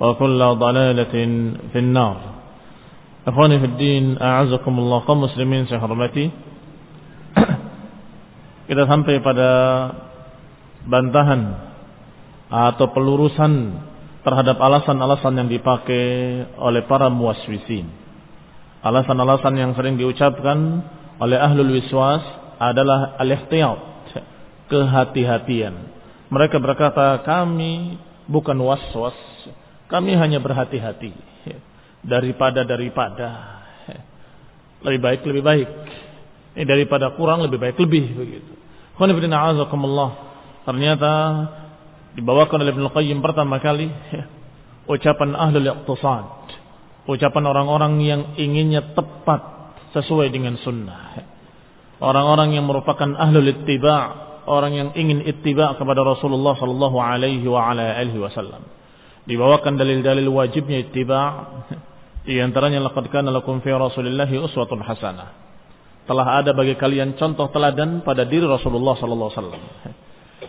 وكل ضلالة في النار Ikhwani fi din, a'azakumullah kaum muslimin saya hormati. Kita sampai pada bantahan atau pelurusan terhadap alasan-alasan yang dipakai oleh para muwaswisin. Alasan-alasan yang sering diucapkan oleh ahlul wiswas adalah al-ihtiyat, kehati-hatian. Mereka berkata, kami bukan waswas, kami hanya berhati-hati daripada daripada lebih baik lebih baik. Ini daripada kurang lebih baik lebih begitu. Ternyata dibawakan oleh Ibnu Qayyim pertama kali ucapan ahlul iqtisad. Ucapan orang-orang yang inginnya tepat sesuai dengan sunnah. Orang-orang yang merupakan ahlul ittiba', orang yang ingin ittiba' kepada Rasulullah sallallahu alaihi wa ala alihi wasallam dibawakan dalil-dalil wajibnya ittiba' di antaranya laqad kana lakum fi rasulillahi uswatun hasanah. Telah ada bagi kalian contoh teladan pada diri Rasulullah sallallahu alaihi wasallam.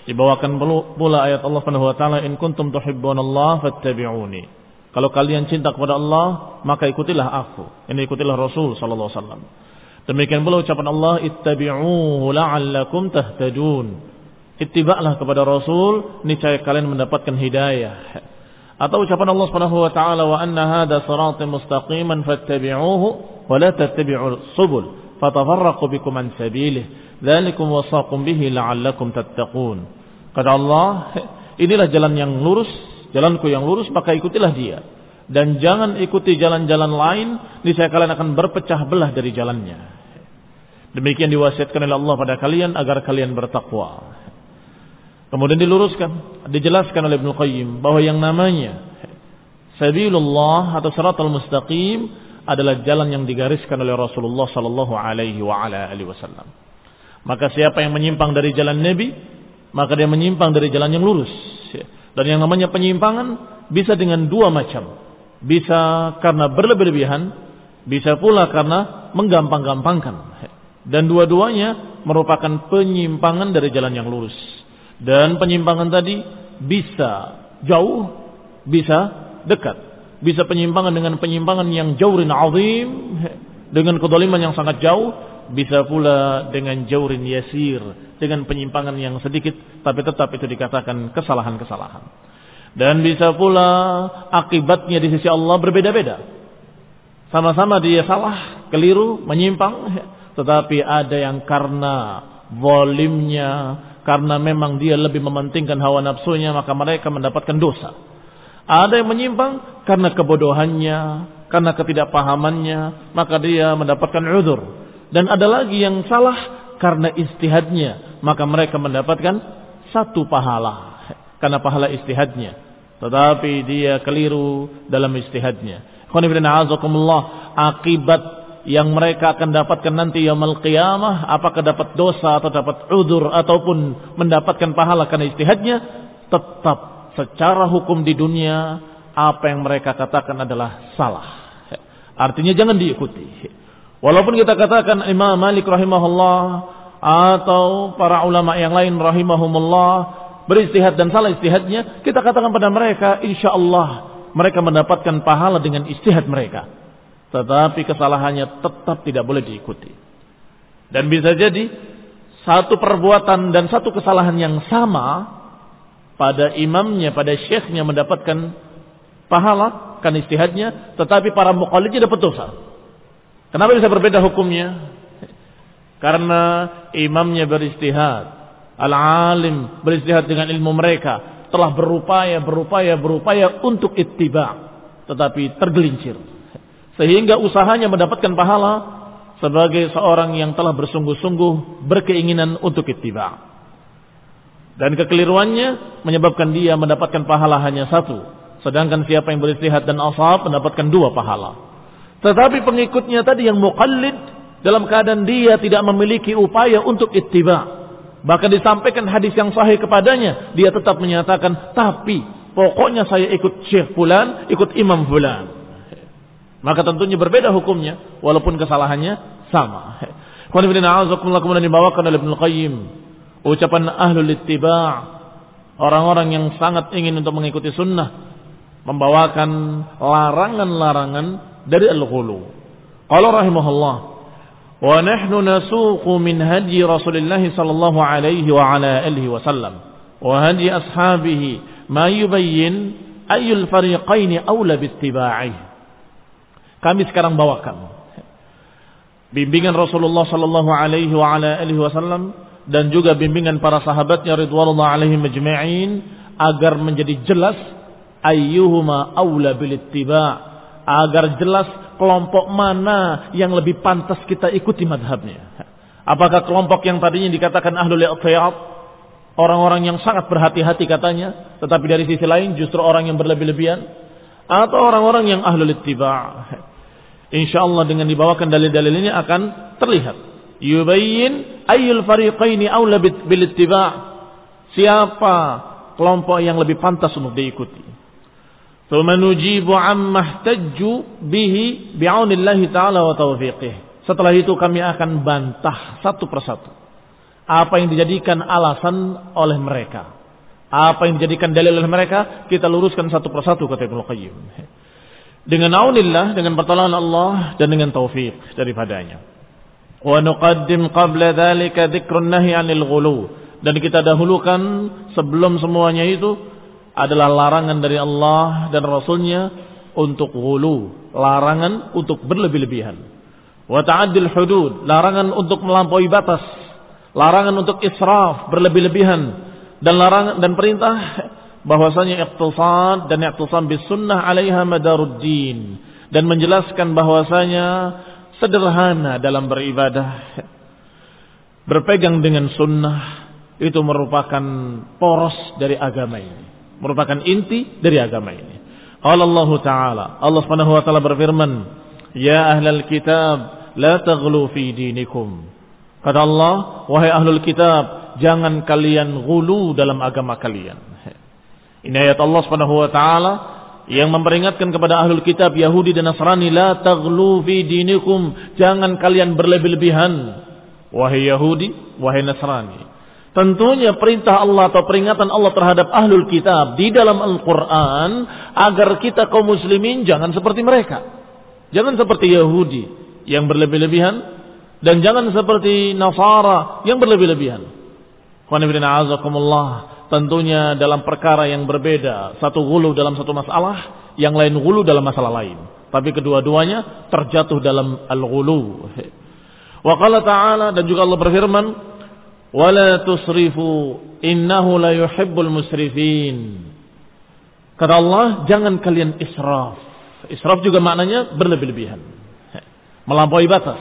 Dibawakan pula ayat Allah Subhanahu wa taala in kuntum tuhibbunallaha fattabi'uni. Kalau kalian cinta kepada Allah maka ikutilah aku. Ini ikutilah Rasul sallallahu alaihi wasallam. Demikian pula ucapan Allah ittabi'uhu la'allakum tahtadun. Ittiba'lah kepada Rasul niscaya kalian mendapatkan hidayah atau ucapan Allah Subhanahu wa taala wa anna hadha siratan mustaqiman fattabi'uhu wa la tattabi'us subul fatafarraqu bikum an sabilihi dzalikum wasaqum bihi la'allakum tattaqun. Kata Allah inilah jalan yang lurus jalanku yang lurus maka ikutilah dia. Dan jangan ikuti jalan-jalan lain niscaya kalian akan berpecah belah dari jalannya. Demikian diwasiatkan oleh Allah pada kalian agar kalian bertakwa Kemudian diluruskan, dijelaskan oleh Ibnu Qayyim bahwa yang namanya sabilullah atau siratal mustaqim adalah jalan yang digariskan oleh Rasulullah sallallahu alaihi wa ala alihi wasallam. Maka siapa yang menyimpang dari jalan Nabi, maka dia menyimpang dari jalan yang lurus. Dan yang namanya penyimpangan bisa dengan dua macam. Bisa karena berlebih-lebihan, bisa pula karena menggampang-gampangkan. Dan dua-duanya merupakan penyimpangan dari jalan yang lurus. Dan penyimpangan tadi bisa jauh, bisa dekat. Bisa penyimpangan dengan penyimpangan yang jaurin azim, dengan kedoliman yang sangat jauh, bisa pula dengan jaurin yasir, dengan penyimpangan yang sedikit, tapi tetap itu dikatakan kesalahan-kesalahan. Dan bisa pula akibatnya di sisi Allah berbeda-beda. Sama-sama dia salah, keliru, menyimpang, tetapi ada yang karena volimnya, karena memang dia lebih mementingkan hawa nafsunya maka mereka mendapatkan dosa. Ada yang menyimpang karena kebodohannya, karena ketidakpahamannya, maka dia mendapatkan uzur. Dan ada lagi yang salah karena istihadnya, maka mereka mendapatkan satu pahala karena pahala istihadnya. Tetapi dia keliru dalam istihadnya. Akibat yang mereka akan dapatkan nanti yaumul qiyamah apakah dapat dosa atau dapat udur ataupun mendapatkan pahala karena istihadnya tetap secara hukum di dunia apa yang mereka katakan adalah salah. Artinya jangan diikuti. Walaupun kita katakan Imam Malik rahimahullah atau para ulama yang lain rahimahumullah beristihad dan salah istihadnya, kita katakan pada mereka insya Allah mereka mendapatkan pahala dengan istihad mereka. Tetapi kesalahannya tetap tidak boleh diikuti. Dan bisa jadi satu perbuatan dan satu kesalahan yang sama pada imamnya, pada syekhnya mendapatkan pahala kan istihadnya, tetapi para mukallidnya dapat dosa. Kenapa bisa berbeda hukumnya? Karena imamnya beristihad, al-alim beristihad dengan ilmu mereka, telah berupaya, berupaya, berupaya untuk ittiba, tetapi tergelincir. Sehingga usahanya mendapatkan pahala sebagai seorang yang telah bersungguh-sungguh berkeinginan untuk ittiba. Dan kekeliruannya menyebabkan dia mendapatkan pahala hanya satu. Sedangkan siapa yang beristihad dan asab mendapatkan dua pahala. Tetapi pengikutnya tadi yang muqallid dalam keadaan dia tidak memiliki upaya untuk ittiba. Bahkan disampaikan hadis yang sahih kepadanya, dia tetap menyatakan, tapi pokoknya saya ikut syekh fulan, ikut imam fulan. Maka tentunya berbeda hukumnya, walaupun kesalahannya sama. Kemudian dibawakan oleh Ibn Qayyim ucapan ahlul ittiba' orang-orang yang sangat ingin untuk mengikuti sunnah membawakan larangan-larangan dari al-ghulu. Qala rahimahullah wa nahnu nasuqu min hadyi Rasulillah sallallahu alaihi wa ala alihi wasallam wa hadyi ashabihi ma yubayyin ayyul fariqain aula bittiba'i. Kami sekarang bawakan bimbingan Rasulullah sallallahu alaihi wa ala alihi wasallam dan juga bimbingan para sahabatnya ridwanullah alaihim majma'in agar menjadi jelas ayyuhuma aula bil agar jelas kelompok mana yang lebih pantas kita ikuti madhabnya. Apakah kelompok yang tadinya dikatakan ahlul i'tiyad orang-orang yang sangat berhati-hati katanya, tetapi dari sisi lain justru orang yang berlebih-lebihan atau orang-orang yang ahlul ittiba. Insyaallah dengan dibawakan dalil-dalil ini akan terlihat. Yubayyin ayyul fariqaini aula bil ittiba' siapa kelompok yang lebih pantas untuk diikuti? Thumma nujibu amma ihtajju bihi bi'aunillahi ta'ala wa taufiqih setelah itu kami akan bantah satu persatu apa yang dijadikan alasan oleh mereka apa yang dijadikan dalil oleh mereka? Kita luruskan satu persatu kata Ibnu Qayyim. Dengan aunillah dengan pertolongan Allah dan dengan taufik daripadanya. Wa nuqaddim qabla dhalika dzikrun 'anil ghulu. Dan kita dahulukan sebelum semuanya itu adalah larangan dari Allah dan Rasulnya untuk ghulu, larangan untuk berlebih-lebihan. Wa ta'addil hudud, larangan untuk melampaui batas, larangan untuk israf, berlebih-lebihan dan larangan dan perintah bahwasanya iqtisad dan iqtisam bis sunnah 'alaiha madaruddin dan menjelaskan bahwasanya sederhana dalam beribadah. Berpegang dengan sunnah itu merupakan poros dari agama ini. Merupakan inti dari agama ini. Allah Ta'ala. Allah Subhanahu wa taala berfirman, "Ya ahlal kitab, la taghlu fi dinikum." Kata Allah, wahai ahlul kitab, jangan kalian gulu dalam agama kalian. Ini ayat Allah Subhanahu wa taala yang memperingatkan kepada ahlul kitab Yahudi dan Nasrani la taghlu fi dinikum jangan kalian berlebih-lebihan wahai Yahudi wahai Nasrani tentunya perintah Allah atau peringatan Allah terhadap ahlul kitab di dalam Al-Qur'an agar kita kaum muslimin jangan seperti mereka jangan seperti Yahudi yang berlebih-lebihan dan jangan seperti Nasara yang berlebih-lebihan tentunya dalam perkara yang berbeda. Satu gulu dalam satu masalah, yang lain gulu dalam masalah lain. Tapi kedua-duanya terjatuh dalam al-ghulu. Wa qala ta'ala dan juga Allah berfirman, "Wala tusrifu innahu la yuhibbul musrifin." Kata Allah, jangan kalian israf. Israf juga maknanya berlebih-lebihan. Melampaui batas.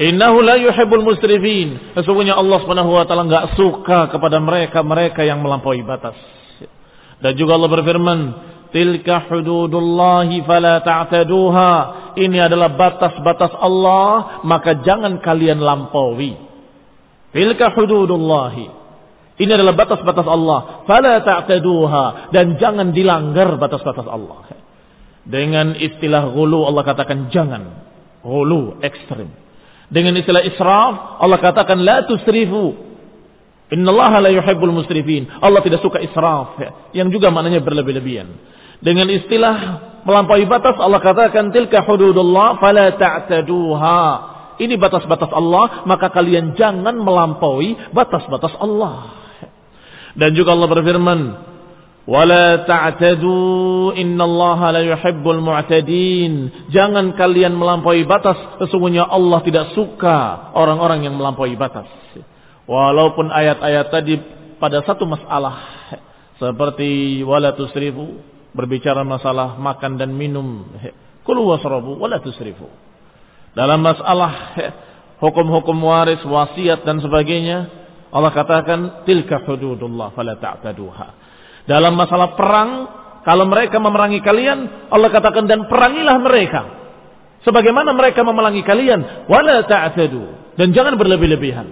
Innahu la yuhibbul musrifin. Sesungguhnya Allah Subhanahu wa taala enggak suka kepada mereka-mereka yang melampaui batas. Dan juga Allah berfirman, "Tilka hududullahi fala ta'taduha." Ini adalah batas-batas Allah, maka jangan kalian lampaui. Tilka hududullahi. Ini adalah batas-batas Allah. Fala ta'taduha dan jangan dilanggar batas-batas Allah. Dengan istilah gulu Allah katakan jangan. Gulu ekstrim. Dengan istilah israf, Allah katakan la tusrifu. Innallaha la yuhibbul musrifin. Allah tidak suka israf, yang juga maknanya berlebih-lebihan. Dengan istilah melampaui batas, Allah katakan tilka hududullah fala ta'taduha. Ini batas-batas Allah, maka kalian jangan melampaui batas-batas Allah. Dan juga Allah berfirman, Wala ta'tadu innallaha la yuhibbul mu'tadin. Jangan kalian melampaui batas, sesungguhnya Allah tidak suka orang-orang yang melampaui batas. Walaupun ayat-ayat tadi pada satu masalah seperti wala tusrifu berbicara masalah makan dan minum. Kulu wasrabu wala tusrifu. Dalam masalah hukum-hukum waris, wasiat dan sebagainya, Allah katakan tilka hududullah fala ta'taduha. Dalam masalah perang, kalau mereka memerangi kalian, Allah katakan dan perangilah mereka. Sebagaimana mereka memerangi kalian, wala ta'tadu dan jangan berlebih-lebihan.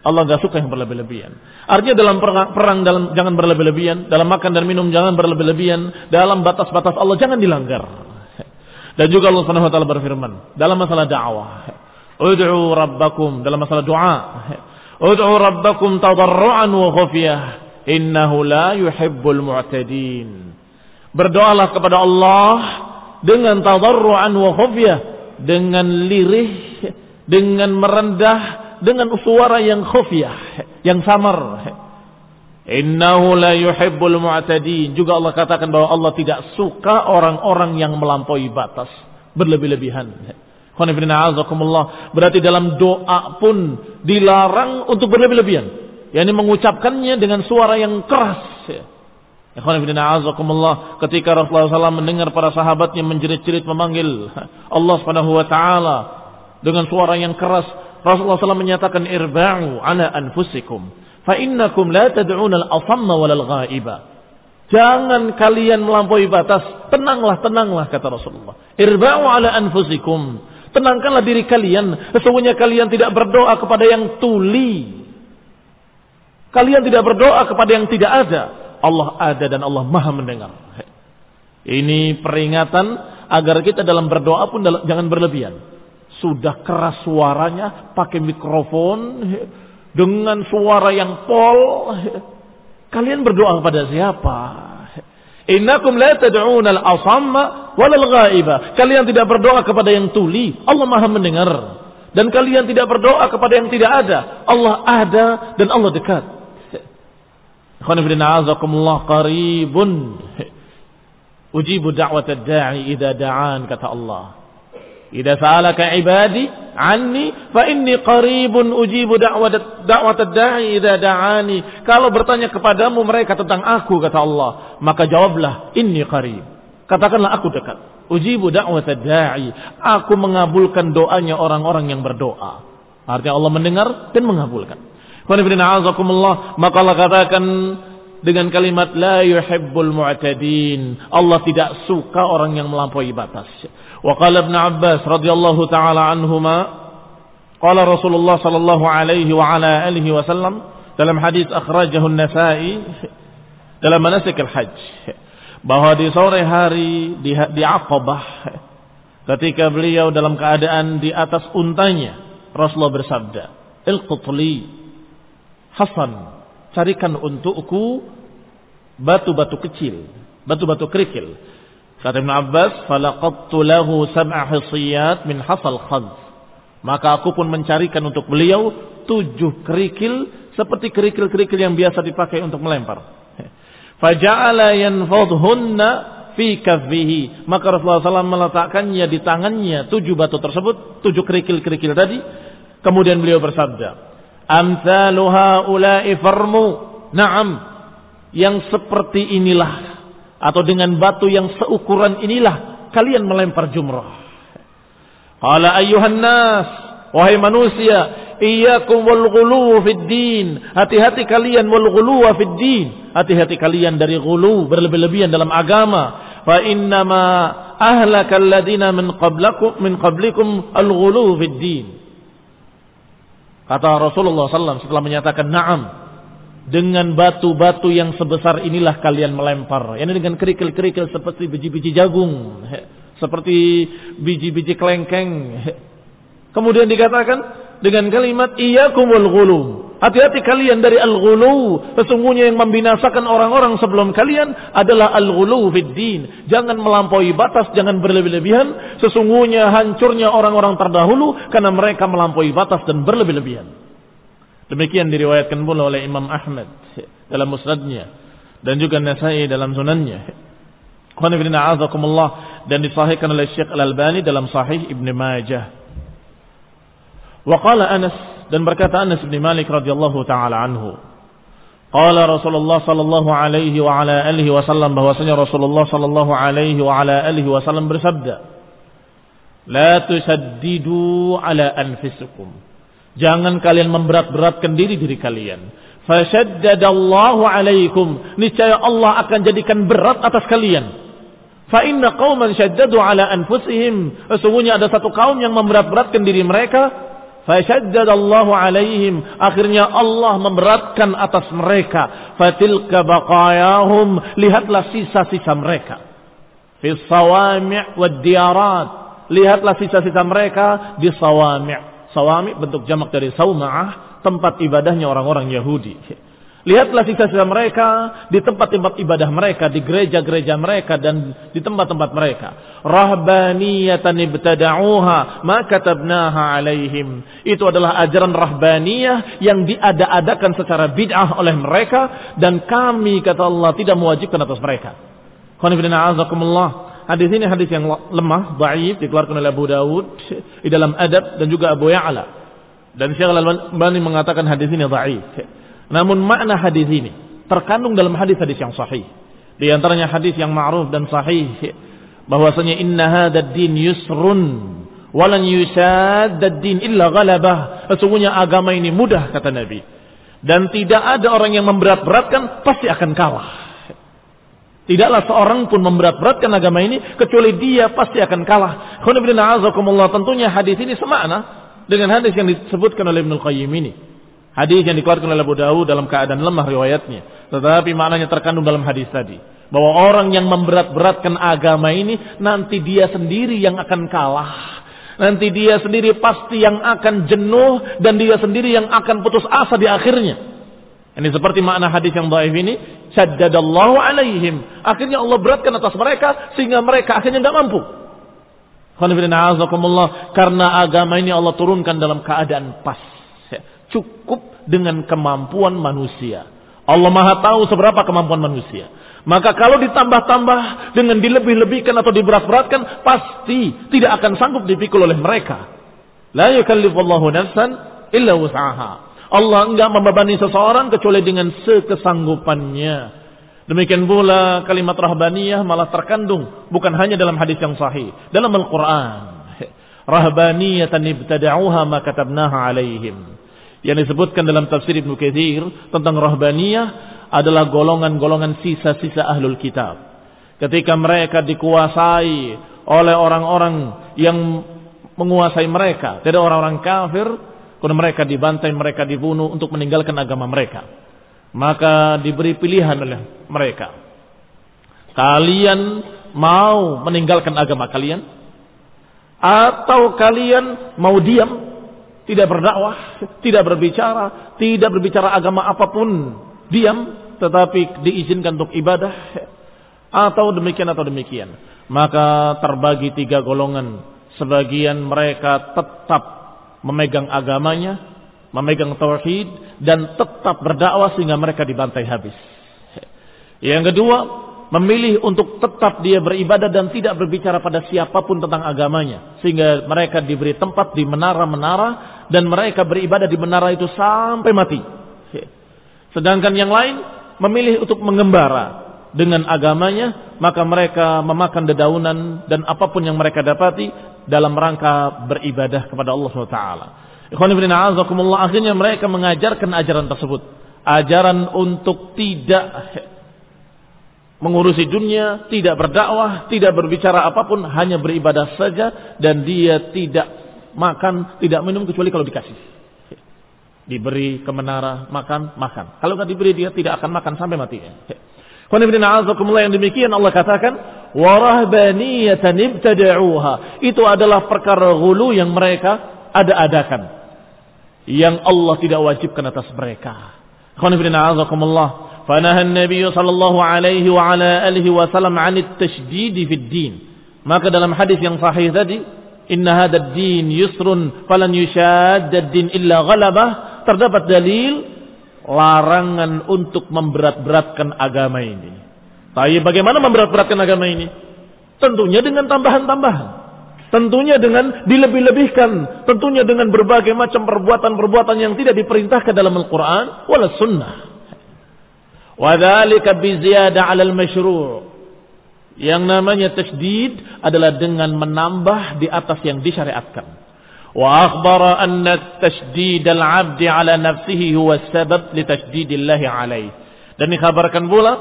Allah nggak suka yang berlebih-lebihan. Artinya dalam perang, perang dalam jangan berlebih-lebihan, dalam makan dan minum jangan berlebih-lebihan, dalam batas-batas Allah jangan dilanggar. Dan juga Allah Subhanahu wa taala berfirman dalam masalah dakwah, "Ud'u rabbakum" dalam masalah doa. "Ud'u rabbakum tadarruan wa khufyah." Innahu la yuhibbul mu'tadin. Berdoalah kepada Allah dengan tadarruan wa khufyah, dengan lirih, dengan merendah, dengan suara yang khufyah, yang samar. Innahu la yuhibbul mu'tadin. Juga Allah katakan bahwa Allah tidak suka orang-orang yang melampaui batas, berlebih-lebihan. Berarti dalam doa pun dilarang untuk berlebih-lebihan yakni mengucapkannya dengan suara yang keras. Ketika Rasulullah SAW mendengar para sahabatnya menjerit-jerit memanggil Allah Subhanahu wa taala dengan suara yang keras, Rasulullah SAW menyatakan irba'u ala anfusikum fa innakum la tad'una al-asamma wal ghaiba. Jangan kalian melampaui batas. Tenanglah, tenanglah kata Rasulullah. Irba'u ala anfusikum. Tenangkanlah diri kalian. Sesungguhnya kalian tidak berdoa kepada yang tuli. Kalian tidak berdoa kepada yang tidak ada. Allah ada dan Allah maha mendengar. Ini peringatan agar kita dalam berdoa pun jangan berlebihan. Sudah keras suaranya, pakai mikrofon, dengan suara yang pol. Kalian berdoa kepada siapa? Innakum la tad'un al-asamma al ghaiba. Kalian tidak berdoa kepada yang tuli. Allah Maha mendengar. Dan kalian tidak berdoa kepada yang tidak ada. Allah ada dan Allah dekat. Khonifidina azakumullah qaribun. Ujibu da'wat da'i idha da'an kata Allah. Idza sa'alaka ibadi anni fa inni qaribun ujibu da'wat da'wat da'i idza da'ani. Kalau bertanya kepadamu mereka tentang aku kata Allah, maka jawablah inni qarib. Katakanlah aku dekat. Ujibu da'wat da'i. Aku mengabulkan doanya orang-orang yang berdoa. Artinya Allah mendengar dan mengabulkan. Maka Allah katakan dengan kalimat la yuhibbul mu'tadin. Allah tidak suka orang yang melampaui batas. Wa qala Ibn Abbas radhiyallahu taala anhuma qala Rasulullah sallallahu alaihi wa ala alihi wasallam dalam hadis akhrajahu An-Nasa'i dalam manasik al-hajj bahwa di sore hari di, di Aqabah ketika beliau dalam keadaan di atas untanya Rasulullah bersabda ilqutli Hasan, carikan untukku batu-batu kecil, batu-batu kerikil. Kata Ibn Abbas, falaqattu lahu sab'a hisiyat min hasal khadz. Maka aku pun mencarikan untuk beliau tujuh kerikil seperti kerikil-kerikil yang biasa dipakai untuk melempar. Faja'ala yanfadhunna fi kaffihi. Maka Rasulullah SAW meletakkannya di tangannya tujuh batu tersebut, tujuh kerikil-kerikil tadi. Kemudian beliau bersabda, amsaluha ulai farmu. Naam. Yang seperti inilah atau dengan batu yang seukuran inilah kalian melempar jumrah. Qala ayyuhan nas Wahai manusia, iyyakum wal ghuluw fid din. Hati-hati kalian wal ghuluw fid din. Hati-hati kalian dari ghulu, berlebih-lebihan dalam agama. Fa innama ahlaka alladziina min qablakum min qablikum al ghuluw fid din. Kata Rasulullah SAW setelah menyatakan na'am. Dengan batu-batu yang sebesar inilah kalian melempar. Ini dengan kerikil-kerikil seperti biji-biji jagung. Seperti biji-biji kelengkeng Kemudian dikatakan dengan kalimat iyyakumul ghulu. Hati-hati kalian dari al-ghulu. Sesungguhnya yang membinasakan orang-orang sebelum kalian adalah al-ghulu fid din. Jangan melampaui batas, jangan berlebih-lebihan. Sesungguhnya hancurnya orang-orang terdahulu karena mereka melampaui batas dan berlebih-lebihan. Demikian diriwayatkan pula oleh Imam Ahmad dalam musnadnya dan juga Nasai dalam sunannya. Dan disahihkan oleh Syekh Al-Albani dalam Sahih Ibn Majah. Waqala Anas dan berkata Anas bin Malik radhiyallahu taala anhu. Qala Rasulullah sallallahu alaihi wa ala alihi wasallam bahwasanya Rasulullah sallallahu alaihi wa ala alihi wasallam bersabda, "La tusaddidu ala anfusikum." Jangan kalian memberat-beratkan diri diri kalian. Fashaddadallahu alaikum. Niscaya Allah akan jadikan berat atas kalian. Fa inna qauman syaddadu ala anfusihim. Sesungguhnya ada satu kaum yang memberat-beratkan diri mereka Fasyaddadallahu alaihim. Akhirnya Allah memberatkan atas mereka. Fatilka baqayahum. Lihatlah sisa-sisa mereka. Fi sawami' wa diyarat. Lihatlah sisa-sisa mereka di sawami'. Sawami' bentuk jamak dari sawma'ah. Tempat ibadahnya orang-orang Yahudi. Lihatlah sisa-sisa mereka di tempat-tempat ibadah mereka, di gereja-gereja mereka dan di tempat-tempat mereka. Rahbaniyatan ibtada'uha ma katabnaha alaihim. Itu adalah ajaran rahbaniyah yang diada-adakan secara bid'ah oleh mereka dan kami kata Allah tidak mewajibkan atas mereka. Hadis ini hadis yang lemah, dhaif dikeluarkan oleh Abu Dawud di dalam adab dan juga Abu Ya'la. Dan Syekh Al-Albani mengatakan hadis ini dhaif. Namun makna hadis ini terkandung dalam hadis-hadis yang sahih. Di antaranya hadis yang ma'ruf dan sahih bahwasanya inna hadzal din yusrun walan yusaddad din illa ghalabah. Sesungguhnya agama ini mudah kata Nabi. Dan tidak ada orang yang memberat-beratkan pasti akan kalah. Tidaklah seorang pun memberat-beratkan agama ini kecuali dia pasti akan kalah. Tentunya hadis ini semakna dengan hadis yang disebutkan oleh Ibnu Qayyim ini. Hadis yang dikeluarkan oleh Abu Dawud dalam keadaan lemah riwayatnya. Tetapi maknanya terkandung dalam hadis tadi. Bahwa orang yang memberat-beratkan agama ini nanti dia sendiri yang akan kalah. Nanti dia sendiri pasti yang akan jenuh dan dia sendiri yang akan putus asa di akhirnya. Ini seperti makna hadis yang dhaif ini, syaddadallahu alaihim. Akhirnya Allah beratkan atas mereka sehingga mereka akhirnya tidak mampu. Karena agama ini Allah turunkan dalam keadaan pas cukup dengan kemampuan manusia. Allah Maha tahu seberapa kemampuan manusia. Maka kalau ditambah-tambah dengan dilebih-lebihkan atau diberat-beratkan, pasti tidak akan sanggup dipikul oleh mereka. La yukallifullahu nafsan illa wus'aha. Allah enggak membebani seseorang kecuali dengan sekesanggupannya. Demikian pula kalimat rahbaniyah malah terkandung bukan hanya dalam hadis yang sahih, dalam Al-Qur'an. Rahbaniyatan ibtada'uha ma katabnaha alaihim yang disebutkan dalam tafsir Ibnu Katsir tentang rahbaniyah adalah golongan-golongan sisa-sisa ahlul kitab. Ketika mereka dikuasai oleh orang-orang yang menguasai mereka, tidak orang-orang kafir, kemudian mereka dibantai, mereka dibunuh untuk meninggalkan agama mereka. Maka diberi pilihan oleh mereka. Kalian mau meninggalkan agama kalian? Atau kalian mau diam tidak berdakwah, tidak berbicara, tidak berbicara agama apa pun, diam tetapi diizinkan untuk ibadah atau demikian atau demikian. Maka terbagi tiga golongan. Sebagian mereka tetap memegang agamanya, memegang tauhid dan tetap berdakwah sehingga mereka dibantai habis. Yang kedua, memilih untuk tetap dia beribadah dan tidak berbicara pada siapa pun tentang agamanya sehingga mereka diberi tempat di menara-menara dan mereka beribadah di menara itu sampai mati. Sedangkan yang lain memilih untuk mengembara dengan agamanya, maka mereka memakan dedaunan dan apa pun yang mereka dapati dalam rangka beribadah kepada Allah SWT. akhirnya mereka mengajarkan ajaran tersebut. Ajaran untuk tidak mengurusi dunia, tidak berdakwah, tidak berbicara apa pun, hanya beribadah saja dan dia tidak makan, tidak minum kecuali kalau dikasih. Diberi ke menara, makan, makan. Kalau nggak diberi dia tidak akan makan sampai mati. yang demikian Allah katakan, warahbaniyatan ibtada'uha. Itu adalah perkara gulu yang mereka ada-adakan. Yang Allah tidak wajibkan atas mereka. فنهى النبي صلى الله عليه وعلى آله وسلم عن التشديد في الدين maka dalam hadis yang sahih tadi inna hadzal din yusrun falan yushaddad din illa ghalabah terdapat dalil larangan untuk memberat-beratkan agama ini. Tapi bagaimana memberat-beratkan agama ini? Tentunya dengan tambahan-tambahan. Tentunya dengan dilebih-lebihkan. Tentunya dengan berbagai macam perbuatan-perbuatan yang tidak diperintahkan dalam Al-Quran. Wala sunnah. Wadhalika biziyada alal masyru' Yang namanya tasdid adalah dengan menambah di atas yang disyariatkan. Wa akhbara anna tasdid al-'abdi ala nafsihi huwa sabab li tasdidillahi alaih. Dan dikabarkan pula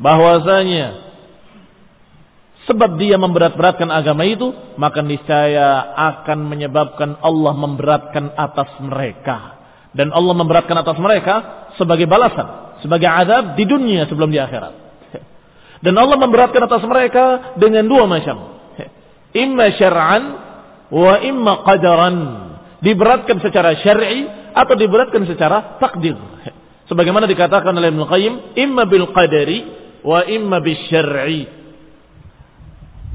bahwasanya sebab dia memberat-beratkan agama itu, maka niscaya akan menyebabkan Allah memberatkan atas mereka. Dan Allah memberatkan atas mereka sebagai balasan sebagai azab di dunia sebelum di akhirat. Dan Allah memberatkan atas mereka dengan dua macam. Imma syar'an wa imma qadaran. Diberatkan secara syar'i atau diberatkan secara takdir. Sebagaimana dikatakan oleh Ibnu Qayyim, imma bil qadari wa imma bil syar'i.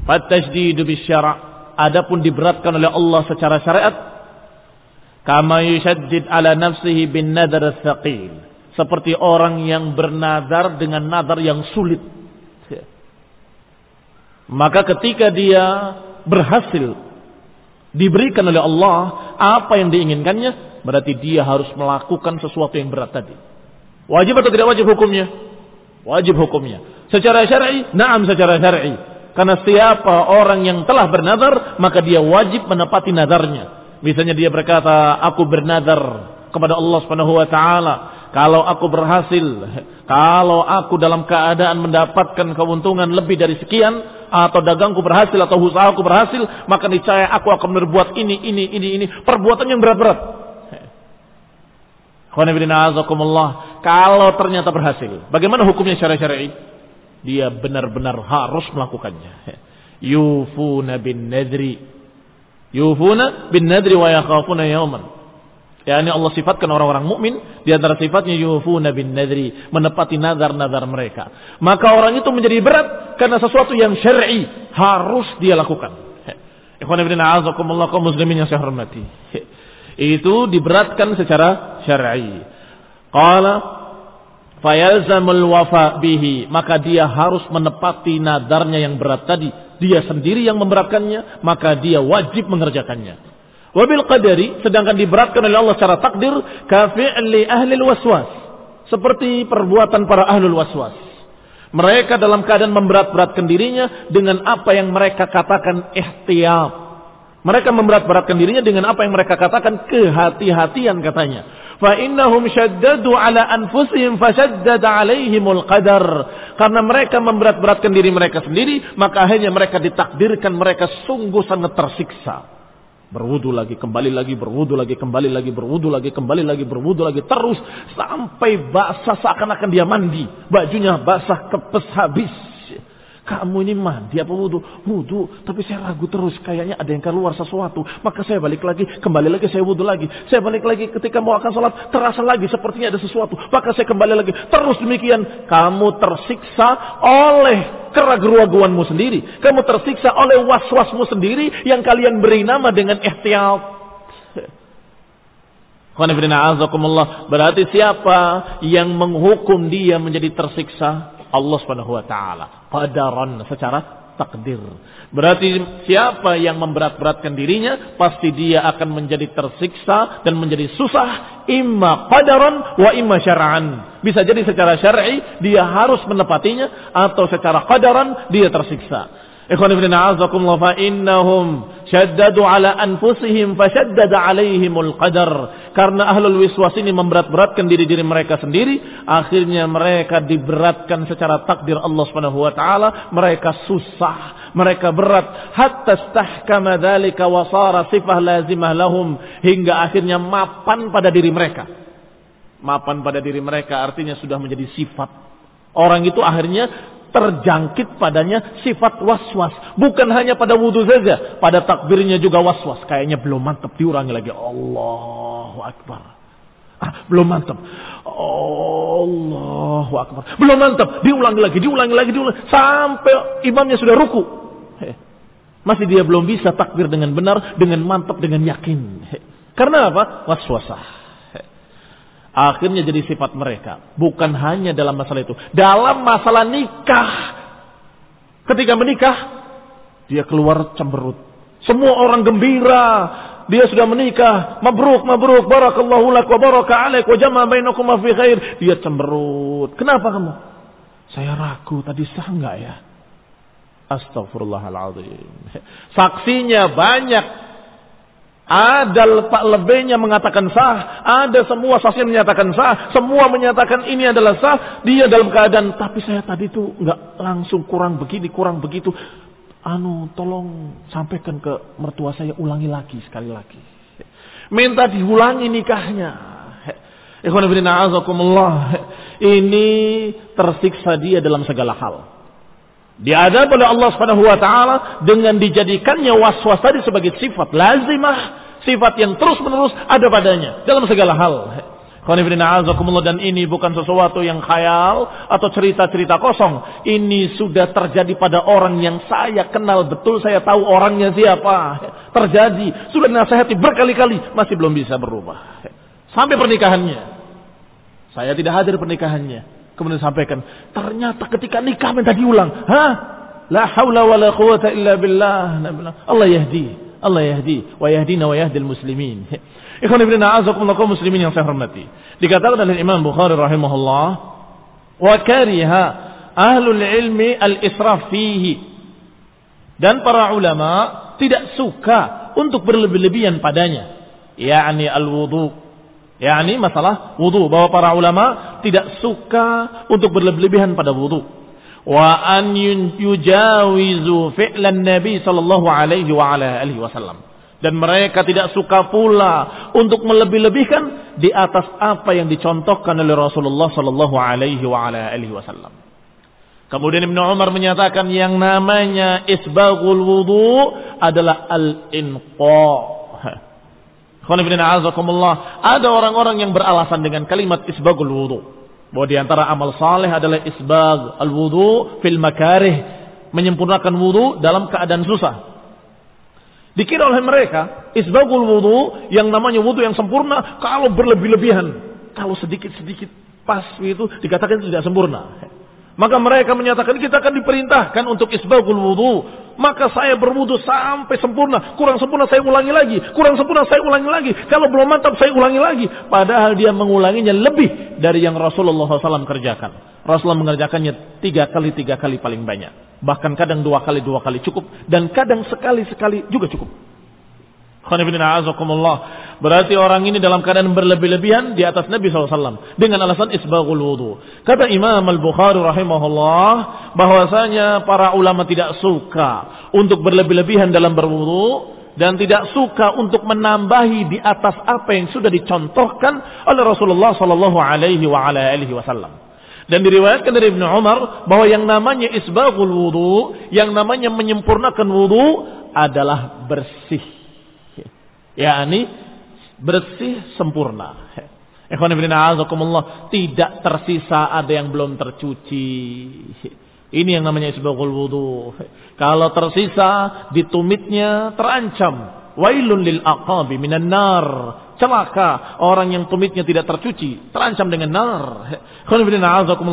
Fatajdidu bil syara' adapun diberatkan oleh Allah secara syariat kama yushaddid ala nafsihi bin nadar thaqil seperti orang yang bernazar dengan nazar yang sulit. Maka ketika dia berhasil diberikan oleh Allah apa yang diinginkannya, berarti dia harus melakukan sesuatu yang berat tadi. Wajib atau tidak wajib hukumnya? Wajib hukumnya. Secara syar'i, na'am secara syar'i. Karena siapa orang yang telah bernazar, maka dia wajib menepati nazarnya. Misalnya dia berkata, aku bernazar kepada Allah Subhanahu wa taala kalau aku berhasil, kalau aku dalam keadaan mendapatkan keuntungan lebih dari sekian, atau dagangku berhasil, atau usahaku berhasil, maka niscaya aku akan berbuat ini, ini, ini, ini. Perbuatan yang berat-berat. Kalau ternyata berhasil, bagaimana hukumnya syariah syar'i? Dia benar-benar harus melakukannya. Yufuna bin nadri. Yufuna bin nadri wa yakhafuna yawman. Ya, ini Allah sifatkan orang-orang mukmin di antara sifatnya yufuna bin nadri, menepati nazar-nazar mereka. Maka orang itu menjadi berat karena sesuatu yang syar'i harus dia lakukan. Ikhwan ibn a'azakumullah kaum muslimin yang saya hormati. Itu diberatkan secara syar'i. Qala fayalzamul wafa bihi, maka dia harus menepati nadarnya yang berat tadi. Dia sendiri yang memberatkannya, maka dia wajib mengerjakannya. Wabil qadari sedangkan diberatkan oleh Allah secara takdir kafi'li ahli waswas. Seperti perbuatan para ahlul waswas. Mereka dalam keadaan memberat-beratkan dirinya dengan apa yang mereka katakan ihtiyat. Mereka memberat-beratkan dirinya dengan apa yang mereka katakan kehati-hatian katanya. Fa innahum syaddadu ala anfusihim fasyaddada alaihimul qadar. Karena mereka memberat-beratkan diri mereka sendiri, maka akhirnya mereka ditakdirkan mereka sungguh sangat tersiksa. Berwudu lagi, kembali lagi, berwudu lagi, kembali lagi, berwudu lagi, kembali lagi, berwudu lagi. Terus sampai basah seakan-akan dia mandi. Bajunya basah kepes habis. Kamu ini mandi apa wudhu? Wudhu, tapi saya ragu terus. Kayaknya ada yang keluar sesuatu. Maka saya balik lagi, kembali lagi, saya wudhu lagi. Saya balik lagi ketika mau akan sholat, terasa lagi sepertinya ada sesuatu. Maka saya kembali lagi. Terus demikian, kamu tersiksa oleh keraguan-raguanmu sendiri. Kamu tersiksa oleh was-wasmu sendiri yang kalian beri nama dengan ihtiyat. Berarti siapa yang menghukum dia menjadi tersiksa? Allah Subhanahu wa taala. Qadaran secara takdir. Berarti siapa yang memberat-beratkan dirinya pasti dia akan menjadi tersiksa dan menjadi susah imma qadaran wa imma syar'an. Bisa jadi secara syar'i dia harus menepatinya atau secara qadaran dia tersiksa. Ikhwan ibn a'azakumullah fa innahum syaddadu ala anfusihim fasyaddada alaihimul qadar. Karena ahlul wiswas ini memberat-beratkan diri-diri mereka sendiri, akhirnya mereka diberatkan secara takdir Allah Subhanahu wa taala, mereka susah, mereka berat hatta stahkama dzalika wa sara sifah lazimah lahum hingga akhirnya mapan pada diri mereka. Mapan pada diri mereka artinya sudah menjadi sifat. Orang itu akhirnya terjangkit padanya sifat was-was. Bukan hanya pada wudhu saja, pada takbirnya juga was-was. Kayaknya belum mantap, diurangi lagi. Allahu Akbar. Ah, belum mantap. Allahu Akbar. Belum mantap, diulangi lagi, diulangi lagi, diulangi. Sampai imamnya sudah ruku. Masih dia belum bisa takbir dengan benar, dengan mantap, dengan yakin. Karena apa? Was-wasah. Akhirnya jadi sifat mereka. Bukan hanya dalam masalah itu. Dalam masalah nikah. Ketika menikah, dia keluar cemberut. Semua orang gembira. Dia sudah menikah. Mabruk, mabruk. Barakallahu lak wa baraka alaik wa jama bainakum fi khair. Dia cemberut. Kenapa kamu? Saya ragu tadi sah enggak ya? Astagfirullahaladzim. Saksinya banyak ada pak lebihnya mengatakan sah, ada semua saksi menyatakan sah, semua menyatakan ini adalah sah, dia dalam keadaan tapi saya tadi itu nggak langsung kurang begini, kurang begitu. Anu, tolong sampaikan ke mertua saya ulangi lagi sekali lagi. Minta diulangi nikahnya. Ini tersiksa dia dalam segala hal. Diadab oleh Allah Subhanahu wa taala dengan dijadikannya waswas tadi sebagai sifat lazimah, sifat yang terus-menerus ada padanya dalam segala hal. dan ini bukan sesuatu yang khayal atau cerita-cerita kosong. Ini sudah terjadi pada orang yang saya kenal betul, saya tahu orangnya siapa. Terjadi, sudah dinasehati berkali-kali, masih belum bisa berubah. Sampai pernikahannya. Saya tidak hadir pernikahannya. Kemudian sampaikan, ternyata ketika nikah minta diulang. Hah? La haula wa la billah. Allah yahdi. Allah yahdi. Wa yahdina wa yahdil muslimin. Ikhwan ibn a'azakumullah kaum muslimin yang saya hormati. Dikatakan oleh Imam Bukhari rahimahullah. Wa kariha ahlul ilmi al-israf fihi. Dan para ulama tidak suka untuk berlebih-lebihan padanya. Yani al-wudu yakni masalah wudu bahwa para ulama tidak suka untuk berlebihan pada wudu wa an yujawizu fi'lan nabi sallallahu alaihi wa ala alihi wasallam dan mereka tidak suka pula untuk melebih-lebihkan di atas apa yang dicontohkan oleh Rasulullah sallallahu alaihi wa ala alihi wasallam. Kemudian Ibnu Umar menyatakan yang namanya isbaghul wudu adalah al-inqa ada orang-orang yang beralasan dengan kalimat isbagul wudu. Bahwa di antara amal saleh adalah isbag al-wudu fil makarih. Menyempurnakan wudu dalam keadaan susah. Dikira oleh mereka, isbagul wudu yang namanya wudu yang sempurna kalau berlebih-lebihan. Kalau sedikit-sedikit pas itu dikatakan tidak sempurna. Maka mereka menyatakan kita akan diperintahkan untuk isbagul wudu. Maka saya berwudu sampai sempurna. Kurang sempurna saya ulangi lagi. Kurang sempurna saya ulangi lagi. Kalau belum mantap saya ulangi lagi. Padahal dia mengulanginya lebih dari yang Rasulullah SAW kerjakan. Rasulullah mengerjakannya tiga kali, tiga kali paling banyak. Bahkan kadang dua kali, dua kali cukup. Dan kadang sekali, sekali juga cukup. Berarti orang ini dalam keadaan berlebih-lebihan di atas Nabi SAW. Dengan alasan isbaghul wudu. Kata Imam Al-Bukhari rahimahullah. bahwasanya para ulama tidak suka untuk berlebih-lebihan dalam berwudu. Dan tidak suka untuk menambahi di atas apa yang sudah dicontohkan oleh Rasulullah Sallallahu Alaihi Wasallam. Dan diriwayatkan dari Ibnu Umar bahwa yang namanya isbaghul wudu, yang namanya menyempurnakan wudu adalah bersih yakni bersih sempurna. Tidak tersisa ada yang belum tercuci. Ini yang namanya isbaghul wudu. Kalau tersisa ditumitnya terancam. Wailun lil aqabi minan nar. Celaka orang yang tumitnya tidak tercuci, terancam dengan nar. Ikhwan ibn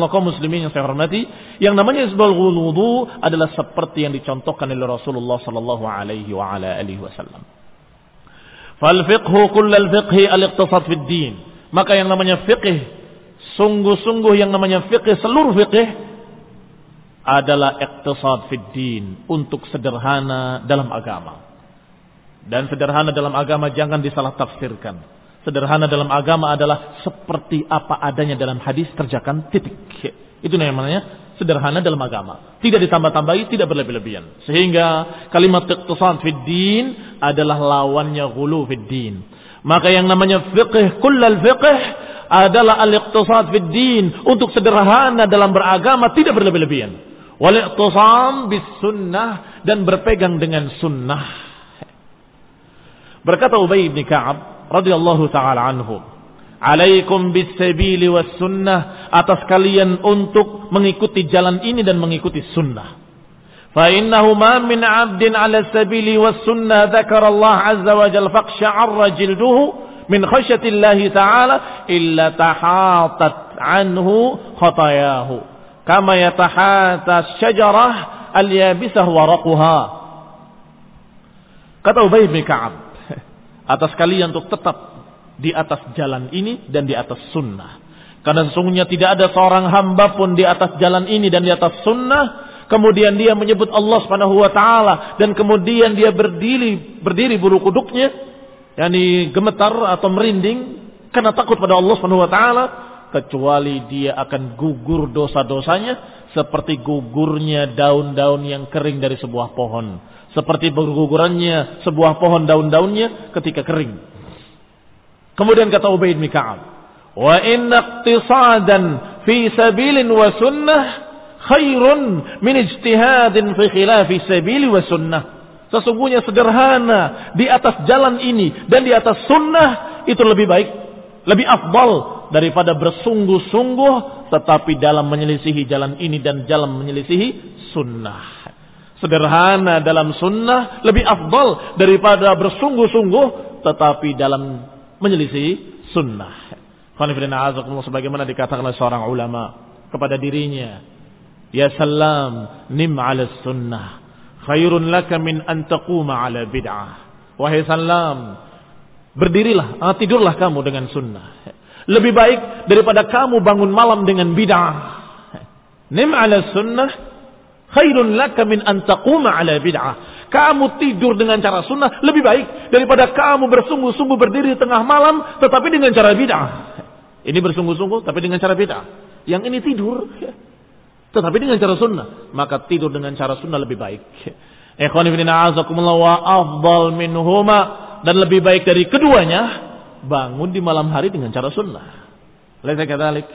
kaum muslimin yang saya hormati, yang namanya isbaghul wudu adalah seperti yang dicontohkan oleh Rasulullah sallallahu alaihi wa ala alihi wasallam. Fal fiqhu kullal fiqhi al-iqtisad fid din. Maka yang namanya fiqh, sungguh-sungguh yang namanya fiqh, seluruh fiqh adalah iktisad fid din, untuk sederhana dalam agama. Dan sederhana dalam agama jangan disalah tafsirkan. Sederhana dalam agama adalah seperti apa adanya dalam hadis kerjakan titik. Itu namanya sederhana dalam agama. Tidak ditambah-tambahi, tidak berlebih-lebihan. Sehingga kalimat iqtisad fid din adalah lawannya ghulu fid. Maka yang namanya fiqh, kullal fiqh adalah al-iqtisad fid. Untuk sederhana dalam beragama tidak berlebih-lebihan. Wal iqtisam bis sunnah dan berpegang dengan sunnah. Berkata Ubay bin Ka'ab radhiyallahu taala anhu, "Alaikum bis-sabili was sunnah atas kalian untuk mengikuti jalan ini dan mengikuti sunnah." Fa innahu ma min 'abdin 'ala sabili was sunnah dzakara Allah 'azza wa jalla faqsha'arra jilduhu min khasyati Allah ta'ala illa tahatat anhu khatayahu kama yatahata syajarah al-yabisah waraquha Kata Ubay bin Ka'ab atas kalian untuk tetap di atas jalan ini dan di atas sunnah. Karena sesungguhnya tidak ada seorang hamba pun di atas jalan ini dan di atas sunnah. Kemudian dia menyebut Allah subhanahu wa ta'ala. Dan kemudian dia berdiri, berdiri bulu kuduknya. Yani gemetar atau merinding. Karena takut pada Allah subhanahu wa ta'ala. Kecuali dia akan gugur dosa-dosanya. Seperti gugurnya daun-daun yang kering dari sebuah pohon seperti bergugurannya sebuah pohon daun-daunnya ketika kering. Kemudian kata Ubaid bin Ka'ab, "Wa inna fi sabilin wa sunnah khairun min ijtihadin fi khilafi sabili wa sunnah." Sesungguhnya sederhana di atas jalan ini dan di atas sunnah itu lebih baik, lebih afdal daripada bersungguh-sungguh tetapi dalam menyelisihi jalan ini dan jalan menyelisihi sunnah sederhana dalam sunnah lebih afdal daripada bersungguh-sungguh tetapi dalam menyelisih sunnah. sebagaimana dikatakan oleh seorang ulama kepada dirinya, ya salam nim ala sunnah khairun laka min an taquma ala bid'ah. Wahai salam, berdirilah, ah, tidurlah kamu dengan sunnah. Lebih baik daripada kamu bangun malam dengan bid'ah. Nim ala sunnah Khairun laka min antaquma ala bid'ah. Kamu tidur dengan cara sunnah lebih baik daripada kamu bersungguh-sungguh berdiri di tengah malam tetapi dengan cara bid'ah. Ini bersungguh-sungguh tapi dengan cara bid'ah. Yang ini tidur tetapi dengan cara sunnah. Maka tidur dengan cara sunnah lebih baik. Ikhwan ibn a'azakumullah wa afdal minhuma dan lebih baik dari keduanya bangun di malam hari dengan cara sunnah. Laisa kadzalik.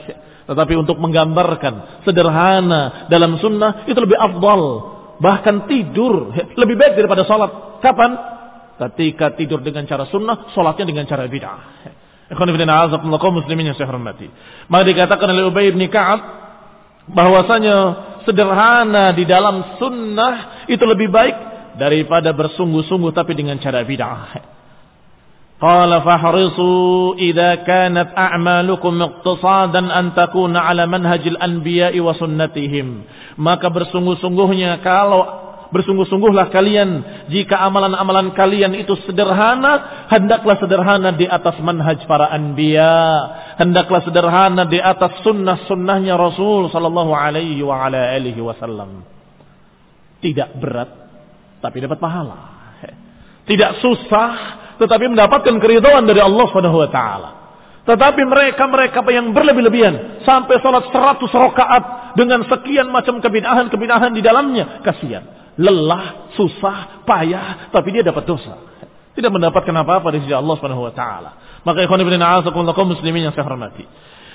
Tetapi untuk menggambarkan sederhana dalam sunnah itu lebih afdal. Bahkan tidur lebih baik daripada sholat. Kapan? Ketika tidur dengan cara sunnah, sholatnya dengan cara bid'ah. Ikhwan ibn muslimin yang saya hormati. Maka dikatakan oleh Ubay bin Ka'ab bahwasanya sederhana di dalam sunnah itu lebih baik daripada bersungguh-sungguh tapi dengan cara bid'ah. Qala fahrisu idza kanat a'malukum iqtisadan an takuna ala manhajil anbiya'i wa sunnatihim. Maka bersungguh-sungguhnya kalau bersungguh-sungguhlah kalian. Jika amalan-amalan kalian itu sederhana hendaklah sederhana di atas manhaj para anbiya. Hendaklah sederhana di atas sunnah-sunnahnya Rasul sallallahu alaihi wa ala alihi wasallam. Tidak berat tapi dapat pahala. Tidak susah tetapi mendapatkan keridhaan dari Allah Subhanahu wa taala. Tetapi mereka-mereka yang berlebih-lebihan sampai sholat 100 rakaat dengan sekian macam kebinahan-kebinahan di dalamnya, kasihan, lelah, susah, payah, tapi dia dapat dosa. Tidak mendapatkan apa-apa dari sisi Allah Subhanahu wa taala. Maka ikhwan ibn kaum muslimin yang saya hormati.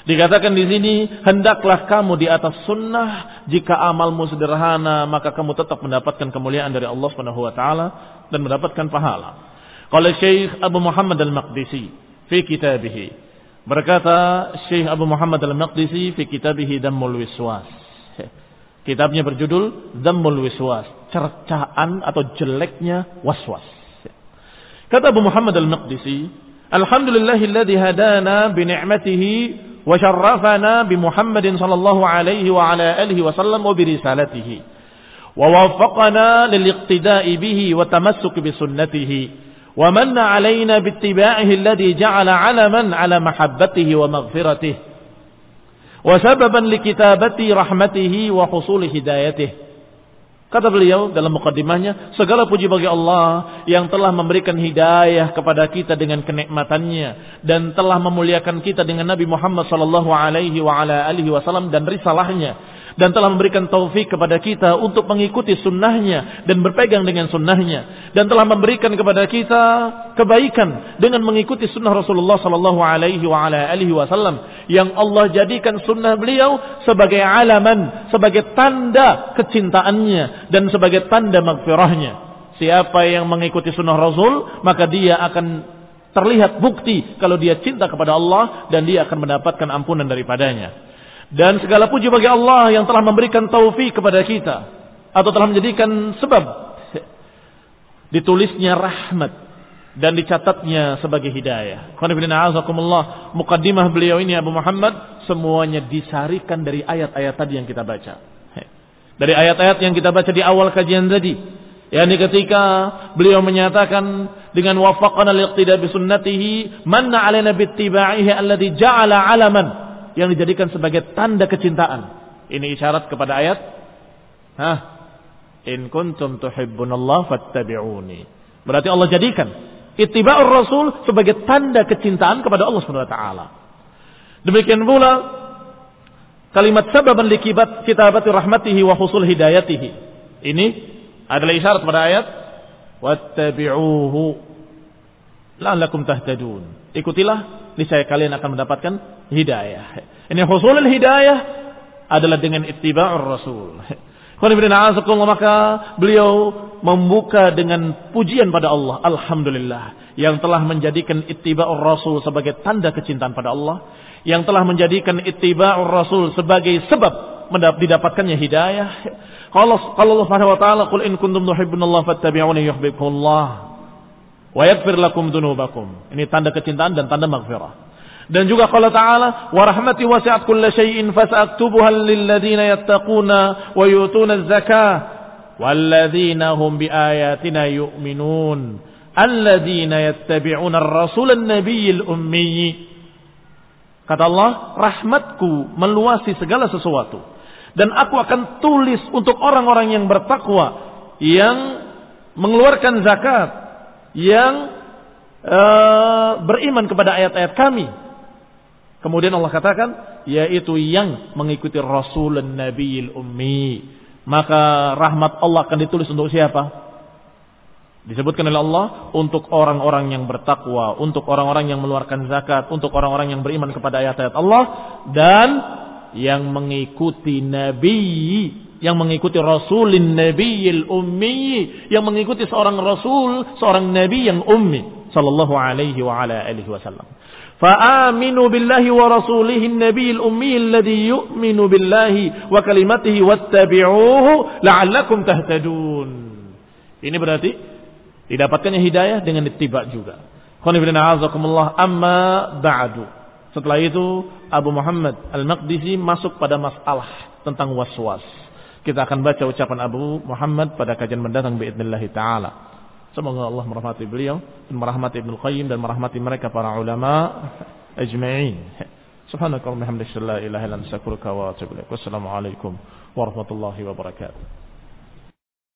Dikatakan di sini, hendaklah kamu di atas sunnah, jika amalmu sederhana, maka kamu tetap mendapatkan kemuliaan dari Allah Subhanahu wa taala dan mendapatkan pahala. Qala Syekh Abu Muhammad Al-Maqdisi fi kitabih. Berkata Syekh Abu Muhammad Al-Maqdisi fi kitabih Dammul Wiswas. Kitabnya berjudul Dammul Wiswas, cercaan atau jeleknya waswas. Kata Abu Muhammad Al-Maqdisi, Alhamdulillahilladzi hadana bi ni'matihi wa syarrafana bi Muhammadin sallallahu alaihi wa ala alihi wa sallam wa bi risalatihi. Wa waffaqana lil iqtida'i bihi wa tamassuk bi sunnatihi. ومن علينا باتباعه الذي جعل علما على محبته ومغفرته Sababan likitabati rahmatihi wa. Kata beliau dalam mukaddimahnya, segala puji bagi Allah yang telah memberikan hidayah kepada kita dengan kenikmatannya dan telah memuliakan kita dengan Nabi Muhammad sallallahu alaihi wa ala alihi wasallam dan risalahnya dan telah memberikan taufik kepada kita untuk mengikuti sunnahnya dan berpegang dengan sunnahnya dan telah memberikan kepada kita kebaikan dengan mengikuti sunnah Rasulullah Sallallahu Alaihi Wasallam yang Allah jadikan sunnah beliau sebagai alaman, sebagai tanda kecintaannya dan sebagai tanda magfirahnya. Siapa yang mengikuti sunnah Rasul maka dia akan terlihat bukti kalau dia cinta kepada Allah dan dia akan mendapatkan ampunan daripadanya. Dan segala puji bagi Allah yang telah memberikan taufik kepada kita. Atau telah menjadikan sebab ditulisnya rahmat dan dicatatnya sebagai hidayah. Mukaddimah beliau ini Abu Muhammad semuanya disarikan dari ayat-ayat tadi yang kita baca. Dari ayat-ayat yang kita baca di awal kajian tadi. Yani ketika beliau menyatakan dengan wafaqana liqtida bi sunnatihi manna alaina bittiba'ihi alladhi ja'ala alaman yang dijadikan sebagai tanda kecintaan. Ini isyarat kepada ayat Hah? In kuntum tuhibbunallah fattabi'uni. Berarti Allah jadikan ittiba'ur rasul sebagai tanda kecintaan kepada Allah Subhanahu wa taala. Demikian pula kalimat sababan likibat kitabati rahmatihi wa husul hidayatihi. Ini adalah isyarat pada ayat wattabi'uhu la'allakum tahtadun. Ikutilah niscaya kalian akan mendapatkan hidayah. Ini husulul hidayah adalah dengan ittiba'ur rasul. maka beliau membuka dengan pujian pada Allah. Alhamdulillah. Yang telah menjadikan ittiba'ur rasul sebagai tanda kecintaan pada Allah. Yang telah menjadikan ittiba'ur rasul sebagai sebab didapatkannya hidayah. Kalau Allah Subhanahu wa taala qul in kuntum tuhibbunallaha fattabi'uni yuhibbukumullah wa yaghfir lakum dzunubakum. Ini tanda kecintaan dan tanda maghfirah. Dan juga kalau Ta'ala, wa rahmati wasi'at kulla syai'in fasaktubuha lil ladzina yattaquna wa yutuna zakah walladzina hum biayatina yu'minun alladzina yattabi'una ar-rasul an-nabiyyil ummi Kata Allah, rahmatku meluasi segala sesuatu. Dan aku akan tulis untuk orang-orang yang bertakwa, yang mengeluarkan zakat, yang uh, beriman kepada ayat-ayat kami. Kemudian Allah katakan, yaitu yang mengikuti Rasul Nabiil Ummi. Maka rahmat Allah akan ditulis untuk siapa? Disebutkan oleh Allah untuk orang-orang yang bertakwa, untuk orang-orang yang mengeluarkan zakat, untuk orang-orang yang beriman kepada ayat-ayat Allah dan yang mengikuti Nabi yang mengikuti Rasulin Nabiyil Ummi, yang mengikuti seorang Rasul, seorang Nabi yang ummi, sallallahu alaihi wa ala alihi wasallam. فآمنوا بالله ورسوله النبي الأمي الذي يؤمن بالله وكلمته واتبعوه لعلكم تهتدون ini berarti didapatkannya hidayah dengan ittiba juga amma ba'du setelah itu Abu Muhammad Al-Maqdisi masuk pada masalah tentang waswas kita akan baca ucapan Abu Muhammad pada kajian mendatang biidznillah taala. Semoga Allah merahmati beliau dan merahmati Ibnu Qayyim dan merahmati mereka para ulama ajma'in. Subhanakallahumma hamdaka la ilaha illa anta astaghfiruka wa atubu ilaik. Wassalamu alaikum warahmatullahi wabarakatuh.